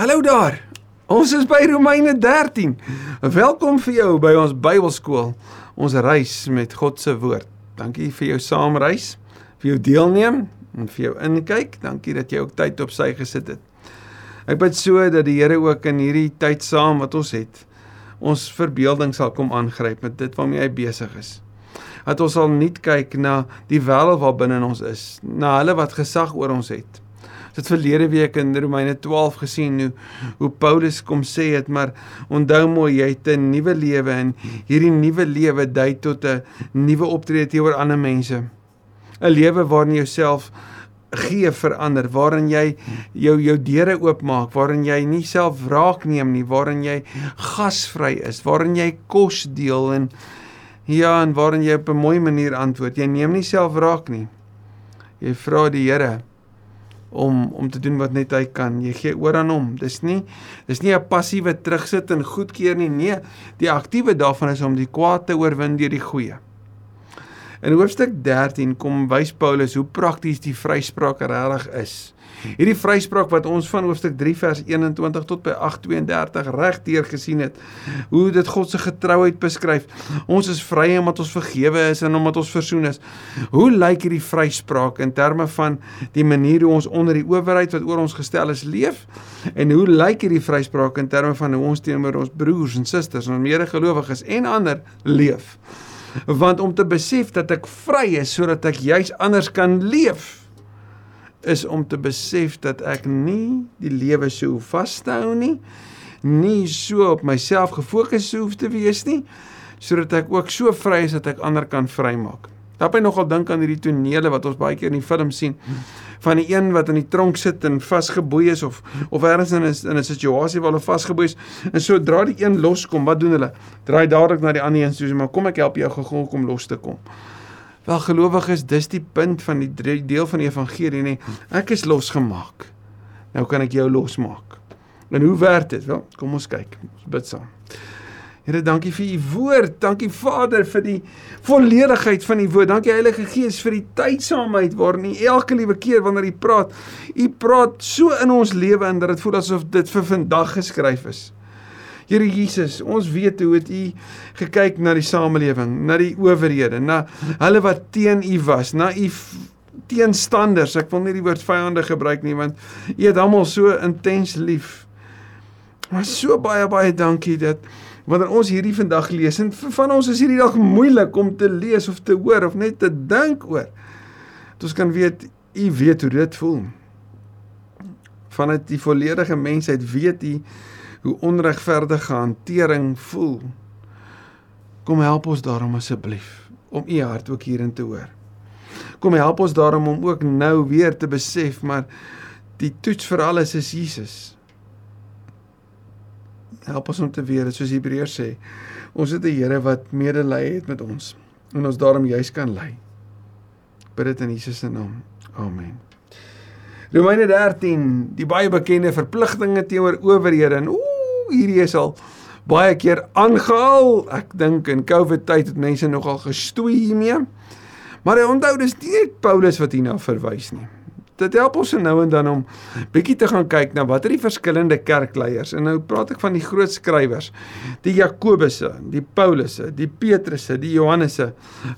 Hallo daar. Ons is by Romeine 13. Welkom vir jou by ons Bybelskool. Ons reis met God se woord. Dankie vir jou saamreis, vir jou deelneem en vir jou inkyk. Dankie dat jy ook tyd op sy gesit het. Ek bid so dat die Here ook in hierdie tyd saam wat ons het, ons verbeelding sal kom aangryp met dit waarmee hy besig is. Dat ons sal nie kyk na die wêreld wat binne ons is, na hulle wat gesag oor ons het. Het verlede week in Romeine 12 gesien hoe hoe Paulus kom sê het, maar onthou mooi jy het 'n nuwe lewe en hierdie nuwe lewe dui tot 'n nuwe optrede teenoor ander mense. 'n Lewe waarin jy jouself gee verander waarin jy jou jou deure oopmaak waarin jy nie self wraak neem nie waarin jy gasvry is waarin jy kos deel en ja en waarin jy op 'n mooi manier antwoord jy neem nie self wraak nie jy vra die Here om om te doen wat net hy kan. Jy gee oor aan hom. Dis nie dis nie 'n passiewe terugsit en goedkeur nie. Nee die aktiewe daarvan is om die kwaad te oorwin deur die goeie. In hoofstuk 13 kom wys Paulus hoe prakties die vryspraak regtig is. Hierdie vryspraak wat ons van hoofstuk 3 vers 21 tot by 8:32 regdeur gesien het, hoe dit God se getrouheid beskryf. Ons is vry omdat ons vergewe is en omdat ons versoen is. Hoe lyk hierdie vryspraak in terme van die manier hoe ons onder die owerheid wat oor ons gestel is leef? En hoe lyk hierdie vryspraak in terme van hoe ons teenoor ons broers en susters en medegelowiges en ander leef? want om te besef dat ek vry is sodat ek juis anders kan leef is om te besef dat ek nie die lewe so vashou nie nie so op myself gefokus hoef te wees nie sodat ek ook so vry is dat ek ander kan vrymaak. Daar by nogal dink aan hierdie tonele wat ons baie keer in die film sien van die een wat in die tronk sit en vasgeboei is of of ergens in 'n in 'n situasie waar hulle vasgeboei is en sodra die een loskom, wat doen hulle? Draai dadelik na die ander een soos maar kom ek help jou gou om los te kom. Wel gelowiges, dis die punt van die deel van die evangelie nê. Ek is losgemaak. Nou kan ek jou losmaak. En hoe werk dit? Wel, kom ons kyk. Ons bid saam. Here, dankie vir u woord. Dankie Vader vir die volledigheid van u woord. Dankie Heilige Gees vir die tydsaamheid waarin u elke liewe keer wanneer u praat, u praat so in ons lewe en dat dit voel asof dit vir vandag geskryf is. Here Jesus, ons weet hoe het u gekyk na die samelewing, na die owerhede, na hulle wat teen u was, na u teenstanders. Ek wil nie die woord vyande gebruik nie want u het almal so intens lief. Maar so baie baie dankie dat wanneer ons hierdie vandag lees en van ons is hierdie dag moeilik om te lees of te hoor of net te dink oor. Dat ons kan weet u weet hoe dit voel. Vanuit die volledige mensheid weet u hoe onregverdige hantering voel. Kom help ons daarom asseblief om u hart ook hierin te hoor. Kom help ons daarom om ook nou weer te besef maar die toets vir alles is Jesus. Help ons om te weet soos Hebreërs sê ons het 'n Here wat medelee het met ons en ons daarom juis kan lei. Bid dit in Jesus se naam. Amen. Romeine 13 die baie bekende verpligtinge teenoor owerhede. En ooh hierdie is al baie keer aangehaal. Ek dink in covid tyd het mense nogal gestoei hiermee. Maar onthou dis nie Paulus wat hierna verwys nie dit help ons nou en dan om bietjie te gaan kyk na watter die verskillende kerkleiers en nou praat ek van die groot skrywers die Jakobusse, die Paulusse, die Petrusse, die Johannese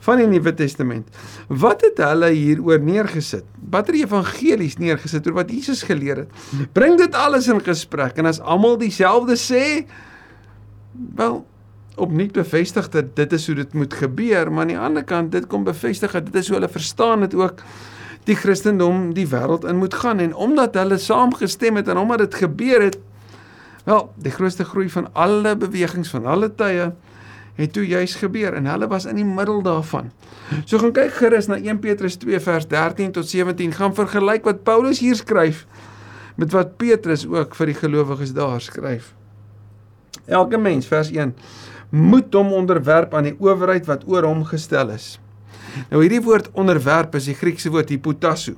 van die Nuwe Testament. Wat het hulle hieroor neergesit? Watter evangelies neergesit oor wat Jesus geleer het? Bring dit alles in gesprek en as almal dieselfde sê, wel opnuut bevestig dat dit is hoe dit moet gebeur, maar aan die ander kant dit kom bevestig dat dit is hoe hulle verstaan dit ook die Christendom die wêreld in moet gaan en omdat hulle saamgestem het en omdat dit gebeur het wel die grootste groei van alle bewegings van alle tye het toe juis gebeur en hulle was in die middel daarvan. So gaan kyk gerus na 1 Petrus 2 vers 13 tot 17 gaan vergelyk wat Paulus hier skryf met wat Petrus ook vir die gelowiges daar skryf. Elke mens vers 1 moet hom onderwerp aan die owerheid wat oor hom gestel is Nou hierdie woord onderwerp is die Griekse woord hypotasso.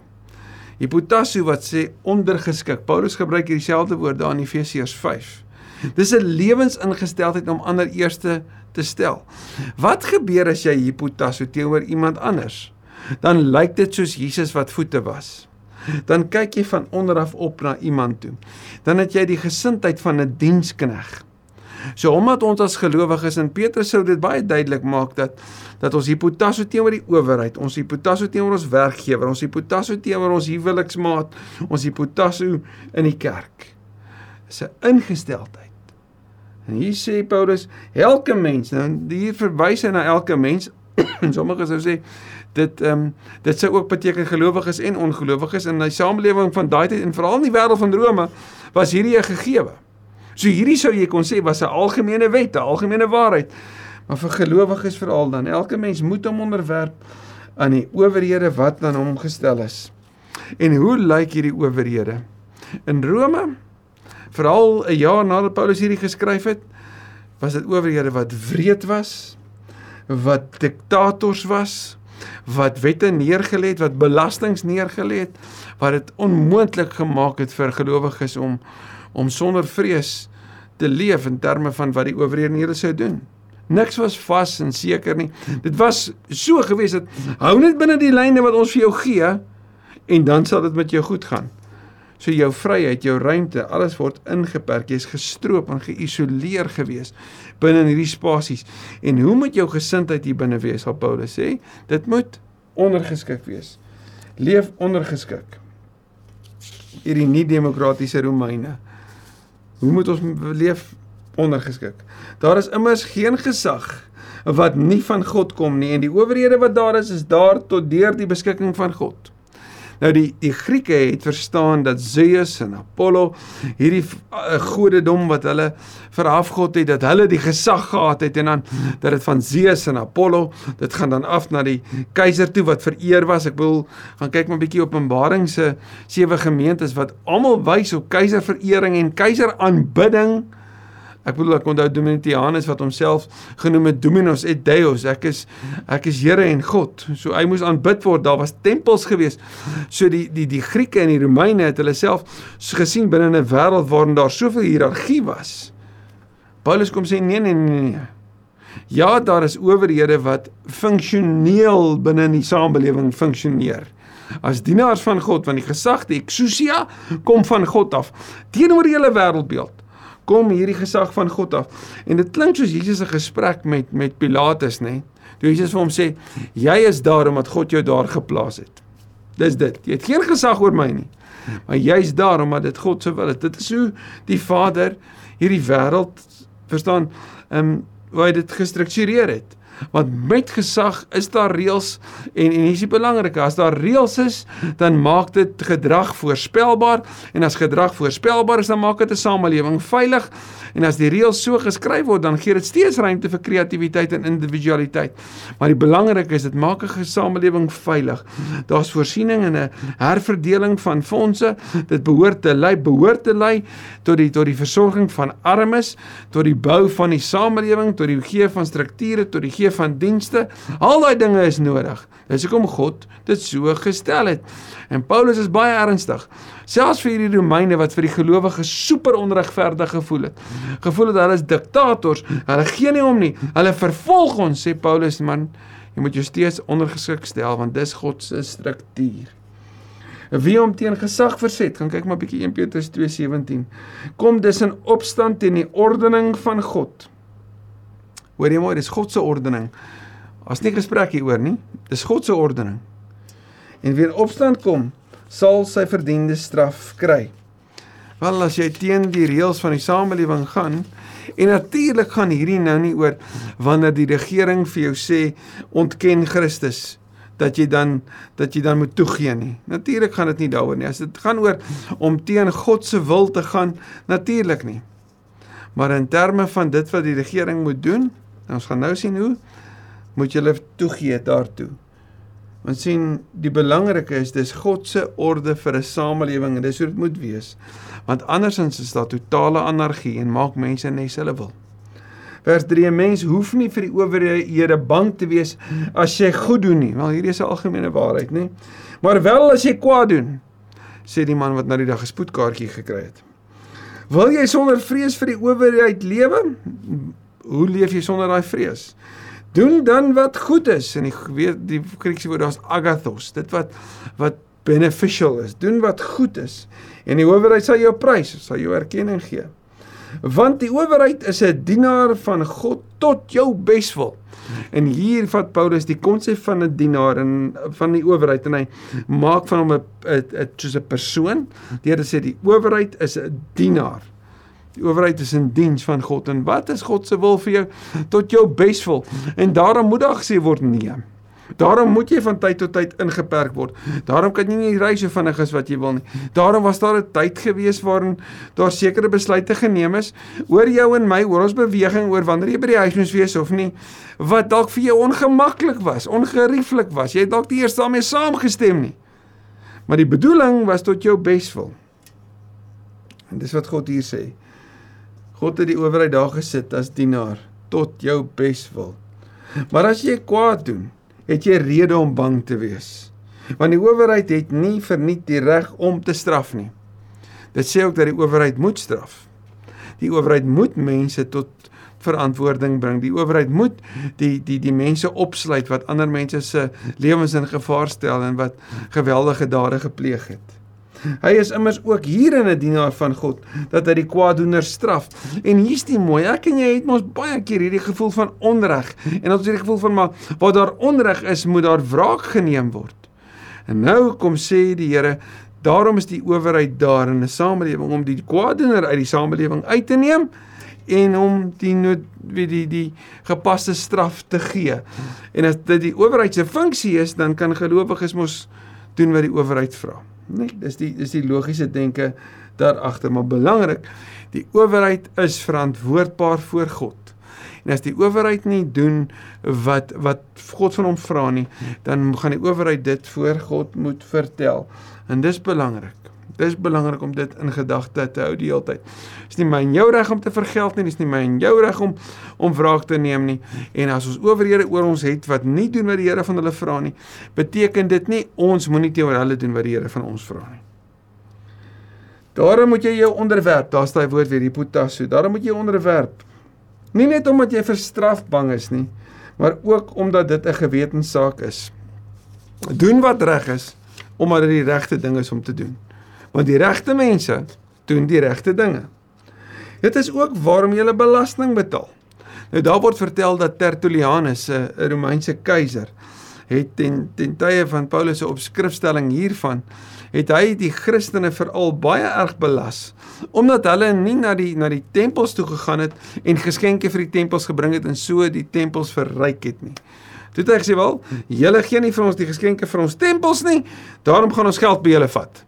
Hypotasso wat sê ondergeskik. Paulus gebruik hier dieselfde woord daar in Efesiërs 5. Dis 'n lewensingesteldheid om ander eerste te stel. Wat gebeur as jy hypotasso teenoor iemand anders? Dan lyk dit soos Jesus wat voete was. dan kyk jy van onder af op na iemand toe. Dan het jy die gesindheid van 'n dienskneg. So omdat ons as gelowiges in Petrus sou dit baie duidelik maak dat dat ons hipotasso teenoor die owerheid, ons hipotasso teenoor ons werkgewer, ons hipotasso teenoor ons huweliksmaat, ons hipotasso in die kerk is 'n ingesteldheid. En hier sê Paulus, elke mens, nou hier verwys hy na elke mens. en sommige sou sê dit ehm um, dit sou ook beteken gelowiges en ongelowiges in die samelewing van daai tyd en veral in die wêreld van Rome was hierdie 'n gegewe. So hierdie sou jy kon sê was 'n algemene wet, 'n algemene waarheid. Maar vir gelowiges veral dan, elke mens moet hom onderwerp aan die owerhede wat aan hom gestel is. En hoe lyk hierdie owerhede? In Rome veral 'n jaar nadat Paulus hierdie geskryf het, was dit owerhede wat wreed was, wat diktators was, wat wette neergelê het, wat belastings neergelê het, wat dit onmoontlik gemaak het vir gelowiges om om sonder vrees te leef in terme van wat die owerhede sou doen. Niks was vas en seker nie. Dit was so gewees dat hou net binne die lyne wat ons vir jou gee en dan sal dit met jou goed gaan. So jou vryheid, jou ruimte, alles word ingeperk. Jy's gestroop en geïsoleer gewees binne in hierdie spasies. En hoe moet jou gesindheid hier binne wees? Al Paulus sê, dit moet ondergeskik wees. Leef ondergeskik. Hierdie nie demokratiese Romeine. Hoe moet ons leef ondergeskik? Daar is immers geen gesag wat nie van God kom nie en die owerhede wat daar is is daar tot deur die beskikking van God. Nou die die Grieke het verstaan dat Zeus en Apollo hierdie uh, godedom wat hulle verafgod het, dat hulle die gesag gehad het en dan dat dit van Zeus en Apollo, dit gaan dan af na die keiser toe wat vereer was. Ek wil gaan kyk maar 'n bietjie Openbaring se sewe gemeentes wat almal wys op keiserverering en keiseraanbidding. Ek bedoel ek onthou Domitianus wat homself genoem het Dominus et Deus. Ek is ek is Here en God. So hy moes aanbid word. Daar was tempels gewees. So die die die Grieke en die Romeine het hulle self gesien binne 'n wêreld waarin daar soveel hiërargie was. Paulus kom sê nee nee nee nee. Ja, daar is owerhede wat funksioneel binne in die samelewing funksioneer. As dienaars van God, want die gesag, die exousia, kom van God af teenoor die hele wêreldbeeld kom hierdie gesag van God af. En dit klink soos Jesus se gesprek met met Pilatus, nê? Toe Jesus vir hom sê, "Jy is daar omdat God jou daar geplaas het." Dis dit. Jy het geen gesag oor my nie. Maar jy's daar omdat dit God se wil is. Dit is hoe die Vader hierdie wêreld verstaan, ehm um, hoe hy dit gestruktureer het. Want met gesag is daar reëls en en hier's die belangrike, as daar reëls is, dan maak dit gedrag voorspelbaar en as gedrag voorspelbaar is, dan maak dit 'n samelewing veilig En as die reëls so geskryf word, dan gee dit steeds ruimte vir kreatiwiteit en individualiteit. Maar die belangrike is dit maak 'n gesamelewing veilig. Daar's voorsiening en 'n herverdeling van fondse. Dit behoort te lei, behoort te lei tot die tot die versorging van armes, tot die bou van die samelewing, tot die gee van strukture, tot die gee van dienste. Al daai dinge is nodig. Dis hoekom God dit so gestel het. En Paulus is baie ernstig. Selfs vir hierdie Romeine wat vir die gelowiges super onregverdig gevoel het. Gevoel het hulle is diktators. Hulle gee nie om nie. Hulle vervolg ons, sê Paulus, man, jy moet jou steeds ondergeskik stel want dis God se struktuur. Wie hom teen gesag verset, gaan kyk maar bietjie 1 Petrus 2:17. Kom dis in opstand teen die ordening van God. Hoor jy mooi, dis God se ordening. As nie gesprek hieroor nie, dis God se ordening. En wie in opstand kom, sal sy verdiende straf kry. Wel as jy teen die reëls van die samelewing gaan en natuurlik gaan hierdie nou nie oor wanneer die regering vir jou sê ontken Christus dat jy dan dat jy dan moet toegee nie. Natuurlik gaan dit nie daaroor nie. As dit gaan oor om teen God se wil te gaan, natuurlik nie. Maar in terme van dit wat die regering moet doen, ons gaan nou sien hoe moet jy hulle toegee daartoe. Want sien, die belangrike is dis God se orde vir 'n samelewing en dis hoe dit moet wees. Want andersins is daar totale anargie en maak mense net hulle wil. Vers 3: 'n Mens hoef nie vir die owerhede bang te wees as jy goed doen nie. Wel, hierdie is 'n algemene waarheid, nê? Maar wel as jy kwaad doen, sê die man wat nou die dag 'n spoedkaartjie gekry het. Wil jy sonder vrees vir die owerheid lewe? Hoe leef jy sonder daai vrees? doen dan wat goed is en die weet die Griekse woord daar's agathos dit wat wat beneficial is. Doen wat goed is en die owerheid sal jou prys, sal jou erkenning gee. Want die owerheid is 'n dienaar van God tot jou beswil. En hier vat Paulus die konsep van 'n dienaar en van die owerheid en hy maak van hom 'n soos 'n persoon. Deur te sê die owerheid is 'n dienaar. Die owerheid is in diens van God en wat is God se wil vir jou tot jou beswil? En daarom moet daar gesê word nee. Daarom moet jy van tyd tot tyd ingeperk word. Daarom kan jy nie ry so vinnig as wat jy wil nie. Daarom was daar 'n tyd gewees waarin daar sekere besluite geneem is oor jou en my, oor ons beweging, oor wanneer jy by die huis moes wees of nie, wat dalk vir jou ongemaklik was, ongerieflik was. Jy het dalk nie eers daarmee saamgestem nie. Maar die bedoeling was tot jou beswil. En dis wat God hier sê. God het die owerheid daar gesit as dienaar tot jou beswil. Maar as jy kwaad doen, het jy rede om bang te wees. Want die owerheid het nie verniet die reg om te straf nie. Dit sê ook dat die owerheid moet straf. Die owerheid moet mense tot verantwoording bring. Die owerheid moet die die die mense opsluit wat ander mense se lewens in gevaar stel en wat geweldige dade gepleeg het. Hy is immers ook hierin 'n dienaar van God dat hy die kwaaddoeners straf. En hier's die mooi, ek en jy het mos baie keer hierdie gevoel van onreg en ons het hierdie gevoel van maar waar daar onreg is, moet daar wraak geneem word. En nou kom sê die Here, daarom is die owerheid daar in 'n samelewing om die kwaaddoener uit die samelewing uit te neem en om die nood wie die die gepaste straf te gee. En as dit die owerheid se funksie is, dan kan gelowiges mos doen wat die owerheid vra. Nee, dis die dis die logiese denke daar agter, maar belangrik, die owerheid is verantwoordbaar voor God. En as die owerheid nie doen wat wat God van hom vra nie, dan gaan die owerheid dit voor God moet vertel. En dis belangrik. Dis belangrik om dit in gedagte te hou die hele tyd. Dis nie my en jou reg om te vergeld nie, dis nie my en jou reg om om wraak te neem nie. En as ons owerhede oor ons het wat nie doen wat die Here van hulle vra nie, beteken dit nie ons moenie teenoor hulle doen wat die Here van ons vra nie. Daarom moet jy jou onderwerp, daar's daai woord weer, hipotasso. Daarom moet jy onderwerp. Nie net omdat jy vir straf bang is nie, maar ook omdat dit 'n gewetenssaak is. Doen wat reg is omdat dit die regte ding is om te doen want die regte mense doen die regte dinge. Dit is ook waarom jy belasting betaal. Nou daar word vertel dat Tertullianus, 'n Romeinse keiser, het ten ten tye van Paulus se opskrifstelling hiervan het hy die Christene veral baie erg belas omdat hulle nie na die na die tempels toe gegaan het en geskenke vir die tempels gebring het en so die tempels verryk het nie. Toe het hy gesê wel, julle gee nie vir ons die geskenke vir ons tempels nie, daarom gaan ons geld by julle vat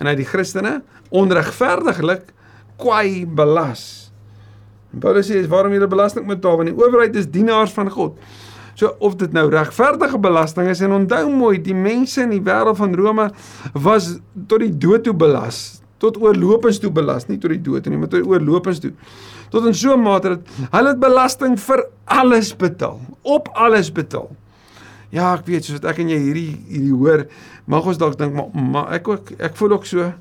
en hy die Christene onregverdiglik kwai belas. Paulus sê waarom julle belasting moet betaal want die owerheid is dienaars van God. So of dit nou regverdige belasting is en onthou mooi die mense in die wêreld van Rome was tot die dood toe belas, tot oorlopends toe belas, nie tot die dood nie, maar tot oorlopends toe. Tot in so 'n mate dat hulle belasting vir alles betaal, op alles betaal. Ja, ek weet soos ek en jy hierdie hierdie hoor, mag ons dalk dink maar, maar ek ook ek voel ook so.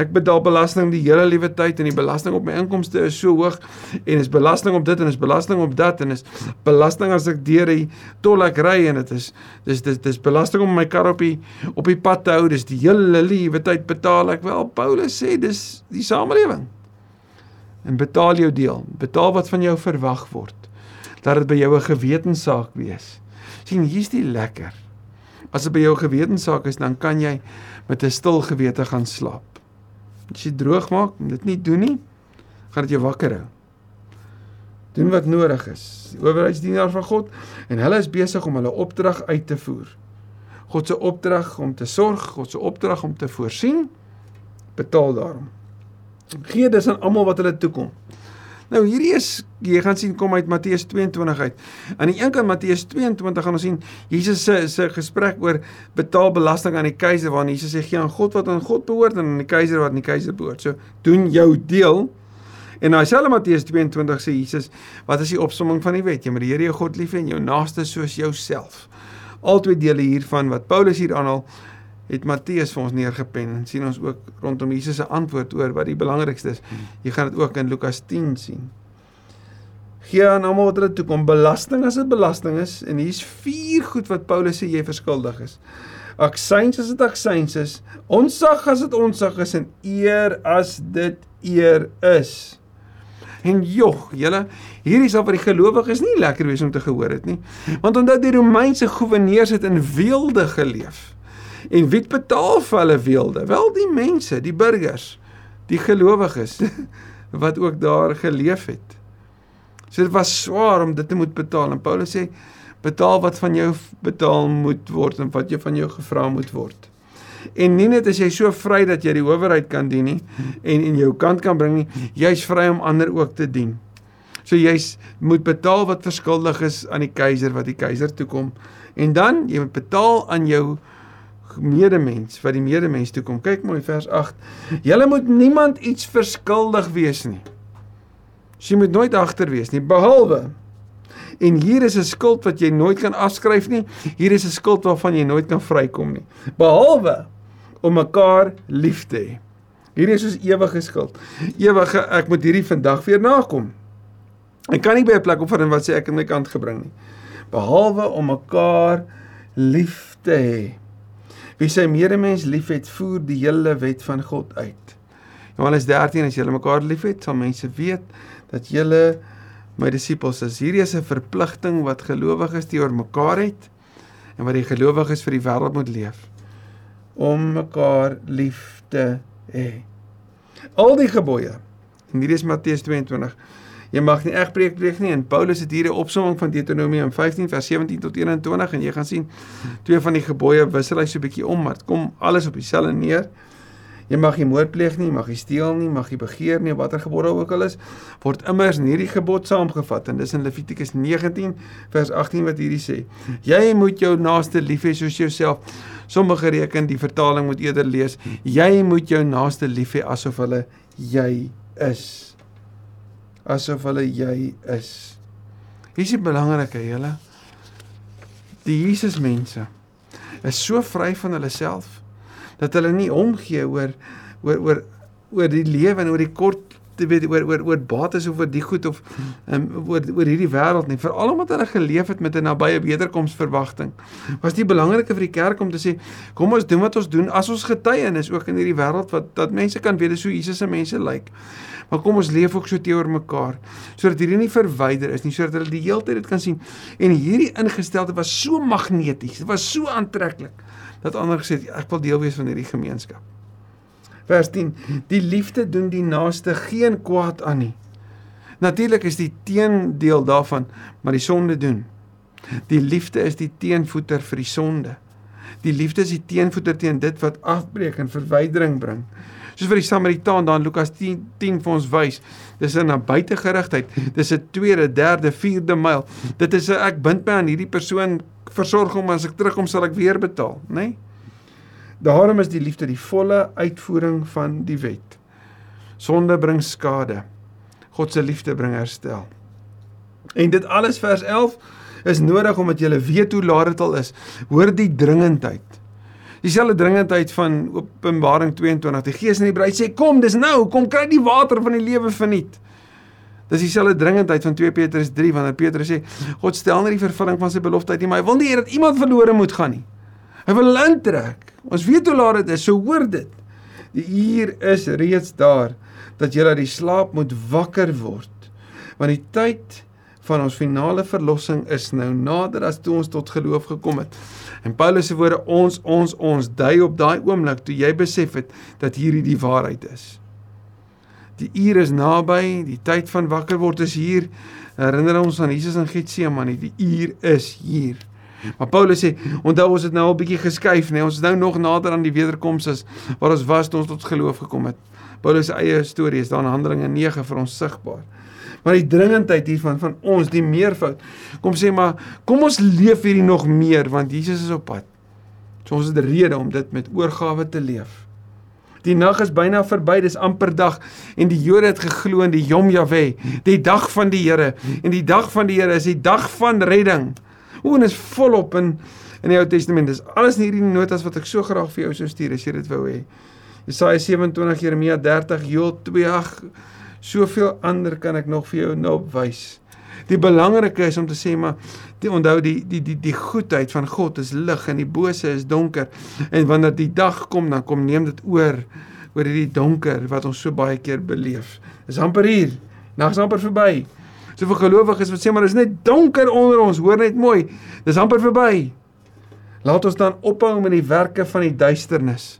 Ek betaal belasting die hele liewe tyd en die belasting op my inkomste is so hoog en is belasting op dit en is belasting op dat en is belasting as ek deur die tolhek ry en dit is dis dis dis belasting om my kar op die op die pad te hou dis die hele liewe tyd betaal ek wel. Paulus sê dis die samelewing. En betaal jou deel betaal wat van jou verwag word dat dit by jou 'n gewetenssaak wees sien hier's die lekker. As dit by jou gewetenssaak is, dan kan jy met 'n stil gewete gaan slaap. As jy droog maak en dit nie doen nie, gaan dit jou wakker hou. Doen wat nodig is. Die owerheidsdienaar van God en hulle is besig om hulle opdrag uit te voer. God se opdrag om te sorg, God se opdrag om te voorsien, betaal daarom. Gee dis aan almal wat hulle toekom. Nou hierdie is jy gaan sien kom uit Matteus 22 uit. Aan die een kant Matteus 22 gaan ons sien Jesus se se gesprek oor betaal belasting aan die keiser waarin Jesus sê gee aan God wat aan God behoort en aan die keiser wat aan die keiser behoort. So doen jou deel. En nou selfs Matteus 22 sê Jesus, wat is die opsomming van die wet? Jy moet die Here jou God lief hê en jou naaste soos jouself. Altwee dele hiervan wat Paulus hier aanhaal het Matteus vir ons neergepen en sien ons ook rondom Jesus se antwoord oor wat die belangrikste is. Jy gaan dit ook in Lukas 10 sien. Gee aan almal wat hulle toe kom belasting as dit belasting is en hier's vier goed wat Paulus sê jy verskuldig is. Aksyns as dit aksyns is, onsag as dit onsag is en eer as dit eer is. En jog, julle, hierdie sal vir die gelowiges nie lekker wees om te gehoor het nie. Want omdat die Romeinse goewerneurs het in weelde geleef. En wie betaal vir hulle weelde? Wel die mense, die burgers, die gelowiges wat ook daar geleef het. So dit was swaar om dit te moet betaal en Paulus sê betaal wat van jou betaal moet word en wat jy van jou gevra moet word. En nie net as jy so vry dat jy die owerheid kan dien nie en in jou kant kan bring nie, jy's vry om ander ook te dien. So jy's moet betaal wat verskuldig is aan die keiser wat die keiser toe kom. En dan jy moet betaal aan jou medemens wat die medemens toe kom. Kyk mooi vers 8. Julle moet niemand iets verskuldig wees nie. So jy moet nooit agter wees nie behalwe En hier is 'n skuld wat jy nooit kan afskryf nie. Hier is 'n skuld waarvan jy nooit kan vrykom nie. Behalwe om mekaar lief te hê. Hierdie is soos ewige skuld. Ewige ek moet hierdie vandag weer nakom. Ek kan nie by 'n plek opvat en wat sê ek aan my kant gebring nie. Behalwe om mekaar lief te hê. Wie sy medemens liefhet, voer die hele wet van God uit. Johannes 13 as julle mekaar liefhet, sal mense weet dat julle my disippels is hierdie is 'n verpligting wat gelowiges teenoor mekaar het en wat die gelowiges vir die wêreld moet leef om mekaar lief te hê. Al die gebooie. En hierdie is Matteus 22. Jy mag nie egbreek pleeg nie en Paulus het hier 'n opsomming van Deuteronomium 15 vers 17 tot 21 en jy gaan sien twee van die gebooie wissel hy so 'n bietjie om maar dit kom alles op dieselfde neer. Jy mag nie moord pleeg nie, mag nie steel nie, mag nie begeer nie, watter gebod ook al is, word immers in hierdie gebod saamgevat en dis in Levitikus 19 vers 18 wat hierdie sê. Jy moet jou naaste lief hê soos jouself. Sommige reken die vertaling moet eerder lees: Jy moet jou naaste lief hê asof hulle jy is. Asof hulle jy is. Hier is die belangrike, julle. Die Jesus mense is so vry van hulle self dat hulle nie omgee oor oor oor oor die lewe en oor die kort te weet oor oor oor bates of oor die goed of um, oor oor hierdie wêreld nie veral omdat hulle geleef het met 'n nabye wederkomsverwagting was dit belangriker vir die kerk om te sê kom ons doen wat ons doen as ons getuienis ook in hierdie wêreld wat dat mense kan weet hoe Jesus se mense lyk maar kom ons leef ook so teenoor mekaar sodat hierdie nie verwyder is nie sodat hulle die hele tyd dit kan sien en hierdie ingesteldheid was so magneties dit was so aantreklik dat ander gesê ek wil deel wees van hierdie gemeenskap. Vers 10: Die liefde doen die naaste geen kwaad aan nie. Natuurlik is die teendeel daarvan, maar die sonde doen. Die liefde is die teenvoeter vir die sonde. Die liefde is die teenvoeter teen dit wat afbreek en verwydering bring. Soos vir die Samaritaan daar in Lukas 10 10 vir ons wys, dis 'n buitegerigtheid. Dis 'n tweede, derde, vierde myl. Dit is 'n ek bind my aan hierdie persoon versorg hom as ek terugkom sal ek weer betaal, nê? Nee? Daarom is die liefde die volle uitvoering van die wet. Sonde bring skade. God se liefde bring herstel. En dit alles vers 11 is nodig omdat jy weet hoe laat dit al is. Hoor die dringendheid. Dieselfde dringendheid van Openbaring 22. Die Gees in die bruid sê kom, dis nou, kom kry die water van die lewe verniet. Dis dieselfde dringendheid van 2 Petrus 3 wanneer Petrus sê God stel nie die vervulling van sy belofte uit nie, maar hy wil nie hê dat iemand verlore moet gaan nie. Hy wil intrek. Ons weet hoe laat dit is, so hoor dit. Die uur is reeds daar dat jy uit die slaap moet wakker word. Want die tyd van ons finale verlossing is nou nader as toe ons tot geloof gekom het. En Paulus se woorde ons ons ons dui op daai oomblik toe jy besef het dat hierdie die waarheid is. Die uur is naby, die tyd van wakker word is hier. Herinner ons aan Jesus in Getsemane, die uur is hier. Maar Paulus sê, onthou ons het nou al bietjie geskuif, nee, ons is nou nog nader aan die wederkoms as waar ons was toe ons tot geloof gekom het. Paulus se eie storie is daar in Handelinge 9 vir ons sigbaar. Maar die dringendheid hiervan van ons, die meervoud. Kom sê maar, kom ons leef hierdie nog meer want Jesus is op pad. So ons het 'n rede om dit met oorgawe te leef. Die nag is byna verby, dis amper dag en die Jode het geglo in die Yom Yahweh, die dag van die Here. En die dag van die Here is die dag van redding. O, en is volop in in die Ou Testament. Dis alles in hierdie notas wat ek so graag vir jou sou stuur as jy dit wou hê. Jesaja 27, Jeremia 30, Joel 2, ag, soveel ander kan ek nog vir jou nou opwys. Die belangrike is om te sê maar die onthou die die die die goedheid van God is lig en die bose is donker. En wanneer die dag kom, dan kom neem dit oor oor hierdie donker wat ons so baie keer beleef. Dis amper hier. Nag's amper verby. Soveel gelowiges wat sê maar dis net donker onder ons, hoor net mooi. Dis amper verby. Laat ons dan ophou met die werke van die duisternis.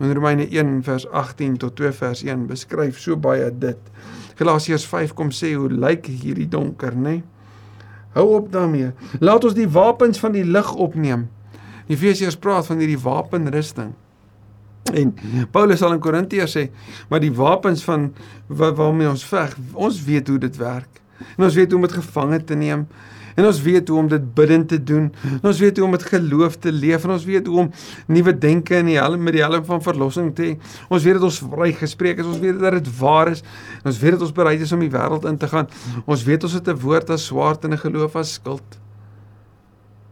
In Romeine 1 vers 18 tot 2 vers 1 beskryf so baie dit. Galasiërs 5 kom sê hoe lyk hierdie donker, nê? Hou op daarmee. Laat ons die wapens van die lig opneem. Efesiërs praat van hierdie wapenrusting. En Paulus sal in Korintiërs sê, maar die wapens van waarmee ons veg, ons weet hoe dit werk. En ons weet hoe om dit gevange te neem. En ons weet hoe om dit bidend te doen. En ons weet hoe om met geloof te leef en ons weet hoe om nuwe denke in die helm met die helm van verlossing te hê. Ons weet dat ons vry gespreek is. Ons weet dat dit waar is. En ons weet dat ons bereid is om die wêreld in te gaan. Ons weet ons het 'n woord as swaard en 'n geloof as skild.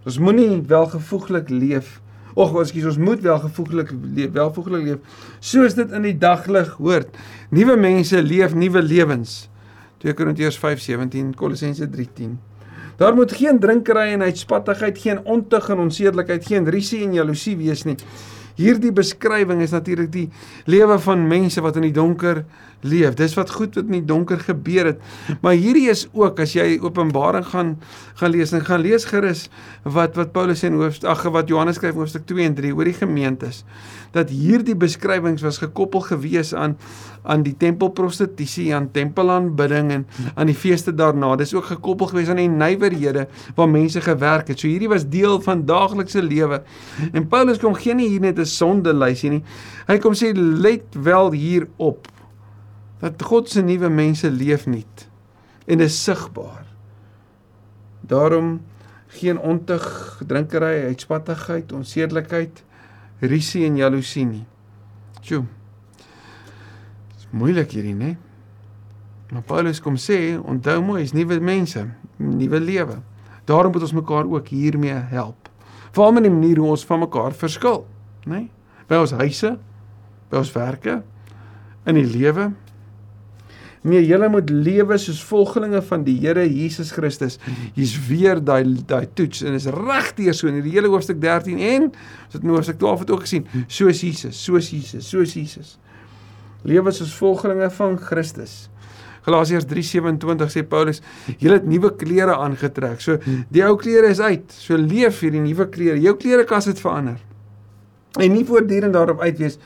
Ons moenie welgevoeglik leef. Och, ekskuus, ons moet welgevoeglik welvoeglik leef. Soos dit in die daglig hoort. Nuwe mense leef nuwe lewens. 2 Korintiërs 5:17, Kolossense 3:10. Daar moet geen drinkery en uitspattigheid, geen ontug en onsedelikheid, geen risie en jaloesie wees nie. Hierdie beskrywing is natuurlik die lewe van mense wat in die donker leef. Dis wat goed wat in die donker gebeur het. Maar hierdie is ook as jy Openbaring gaan gaan lees en gaan lees gerus wat wat Paulus sê in hoofstuk ag wat Johannes skryf in hoofstuk 2 en 3 oor die gemeentes dat hierdie beskrywings was gekoppel gewees aan aan die tempelprostitusie, aan tempelaanbidding en aan die feeste daarna. Dis ook gekoppel gewees aan die nywerhede waar mense gewerk het. So hierdie was deel van daaglikse lewe. En Paulus kom geen hier net 'n sondelysie nie. Hy kom sê let wel hierop dat God se nuwe mense leef nie en is sigbaar. Daarom geen ontug, drinkery, uitspattigheid, onsedelikheid, risie en jaloesie nie. Sjoe. Dis moeilik hierdie, né? Maar Paulus kom sê, onthou mooi, is nuwe mense, nuwe lewe. Daarom moet ons mekaar ook hiermee help. Veral in die manier hoe ons van mekaar verskil, né? By ons huise, by ons werke, in die lewe, Nee, julle moet lewe soos volgelinge van die Here Jesus Christus. Hier's weer daai daai toets en is regtig so in die hele hoofstuk 13 en het in hoofstuk 12 het ook gesien, soos Jesus, soos Jesus, soos Jesus. Lewe soos volgelinge van Christus. Galasiërs 3:27 sê Paulus, julle het nuwe klere aangetrek. So die ou klere is uit. So leef hierdie nuwe klere. Jou klerekas het verander. En nie voortdurend daarop uit wees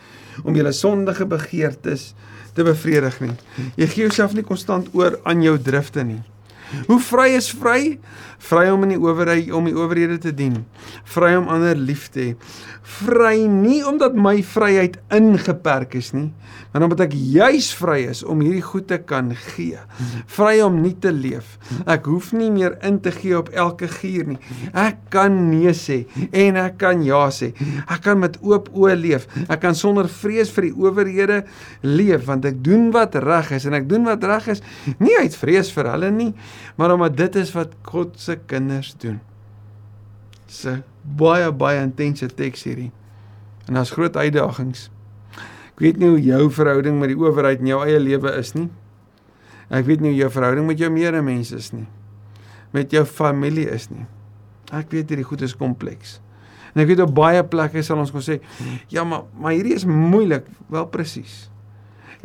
om julle sondige begeertes te bevredig nie. Jy gee jouself nie konstant oor aan jou drifte nie. Hoe vry is vry? Vry om in die owerheid om die owerhede te dien. Vry om ander lief te hê. Vry nie omdat my vryheid ingeperk is nie, maar omdat ek juis vry is om hierdie goed te kan gee. Vry om nie te leef. Ek hoef nie meer in te gee op elke gier nie. Ek kan nee sê en ek kan ja sê. Ek kan met oop oë leef. Ek kan sonder vrees vir die owerhede leef want ek doen wat reg is en ek doen wat reg is nie uit vrees vir hulle nie, maar omdat dit is wat God se kinders doen. Se baie baie intense teks hierdie. En daar's groot uitdagings. Ek weet nie hoe jou verhouding met die owerheid in jou eie lewe is nie. Ek weet nie hoe jou verhouding met jou medemens is nie. Met jou familie is nie. Ek weet hierdie goed is kompleks. En ek weet op baie plekke sal ons kon sê, ja, maar maar hierdie is moeilik, wel presies.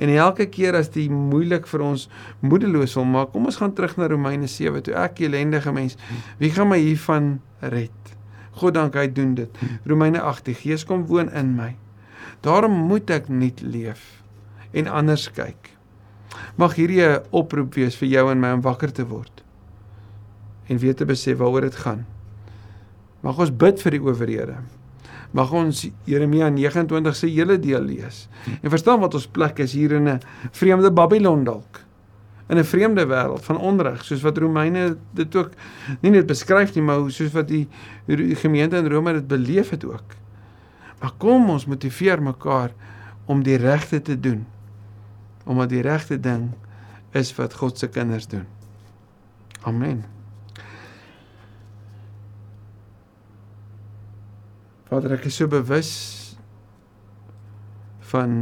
En elke keer as dit moeilik vir ons moedeloos wil maak, kom ons gaan terug na Romeine 7 toe ek ellendige mens, wie gaan my hiervan red? God dank hy doen dit. Romeine 8: Die Gees kom woon in my. Daarom moet ek nuut leef en anders kyk. Mag hierdie 'n oproep wees vir jou en my om wakker te word en weet te besef waaroor dit gaan. Mag ons bid vir die owerhede. Mag ons Jeremia 29 se hele deel lees en verstaan wat ons plek is hier in 'n vreemde Babylon dalk. In 'n vreemde wêreld van onreg, soos wat Romeine dit ook nie net beskryf nie, maar soos wat die, die gemeente in Rome dit beleef het ook. Maar kom ons motiveer mekaar om die regte te doen. Omdat die regte ding is wat God se kinders doen. Amen. Vader, ek is so bewus van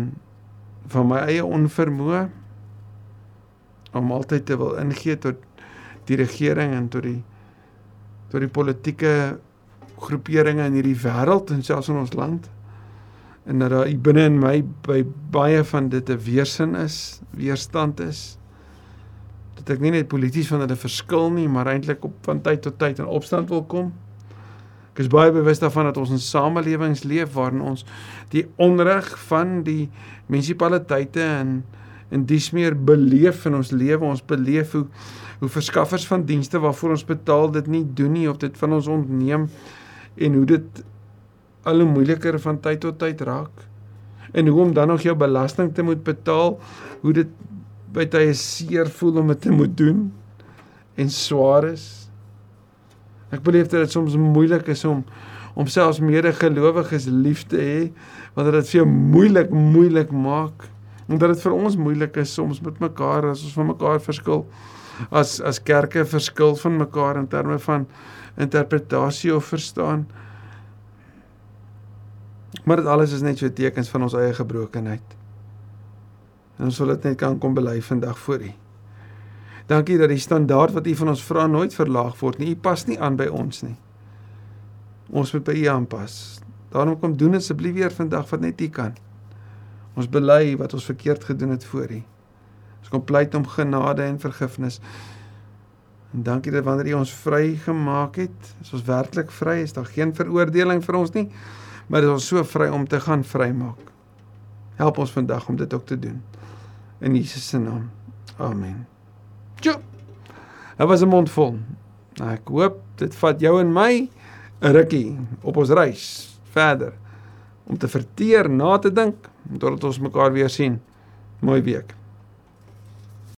van my eie onvermoë om altyd te wil ingee tot die regering en tot die tot die politieke groeperinge in hierdie wêreld en selfs in ons land. En dat daar binne in my by baie van dit 'n weerstand is, weerstand is. Dat ek nie net polities van hulle verskil nie, maar eintlik op van tyd tot tyd in opstand wil kom. Ek is baie bewus daarvan dat ons in samelewings leef waarin ons die onreg van die munisipaliteite en en dis meer beleef in ons lewe. Ons beleef hoe hoe verskaffers van dienste waarvoor ons betaal dit nie doen nie of dit van ons ontneem en hoe dit al hoe moeiliker van tyd tot tyd raak. En hoe om dan nog jou belasting te moet betaal hoe dit by tye seer voel om dit te moet doen en swaar is ek beleef dat dit soms moeilik is om om selfs medegelowiges lief te hê want dit vir jou moeilik moeilik maak. Omdat dit vir ons moeilik is soms met mekaar as ons van mekaar verskil as as kerke verskil van mekaar in terme van interpretasie of verstaan. Maar dit alles is net so tekens van ons eie gebrokenheid. En ons wil dit net kan kom bely vandag voor U Dankie dat die standaard wat U van ons vra nooit verlaag word nie. U pas nie aan by ons nie. Ons moet by U aanpas. Daarom kom doen asseblief weer vandag wat net U kan. Ons bely wat ons verkeerd gedoen het voor U. Ons kom pleit om genade en vergifnis. En dankie dat wanneer U ons vry gemaak het, is ons werklik vry, is daar geen veroordeling vir ons nie, maar is ons so vry om te gaan vrymaak. Help ons vandag om dit ook te doen. In Jesus se naam. Amen. Tjoe. Dit was 'n mond vol. Ek hoop dit vat jou en my 'n rukkie op ons reis verder om te verteer, na te dink totdat ons mekaar weer sien. Mooi week.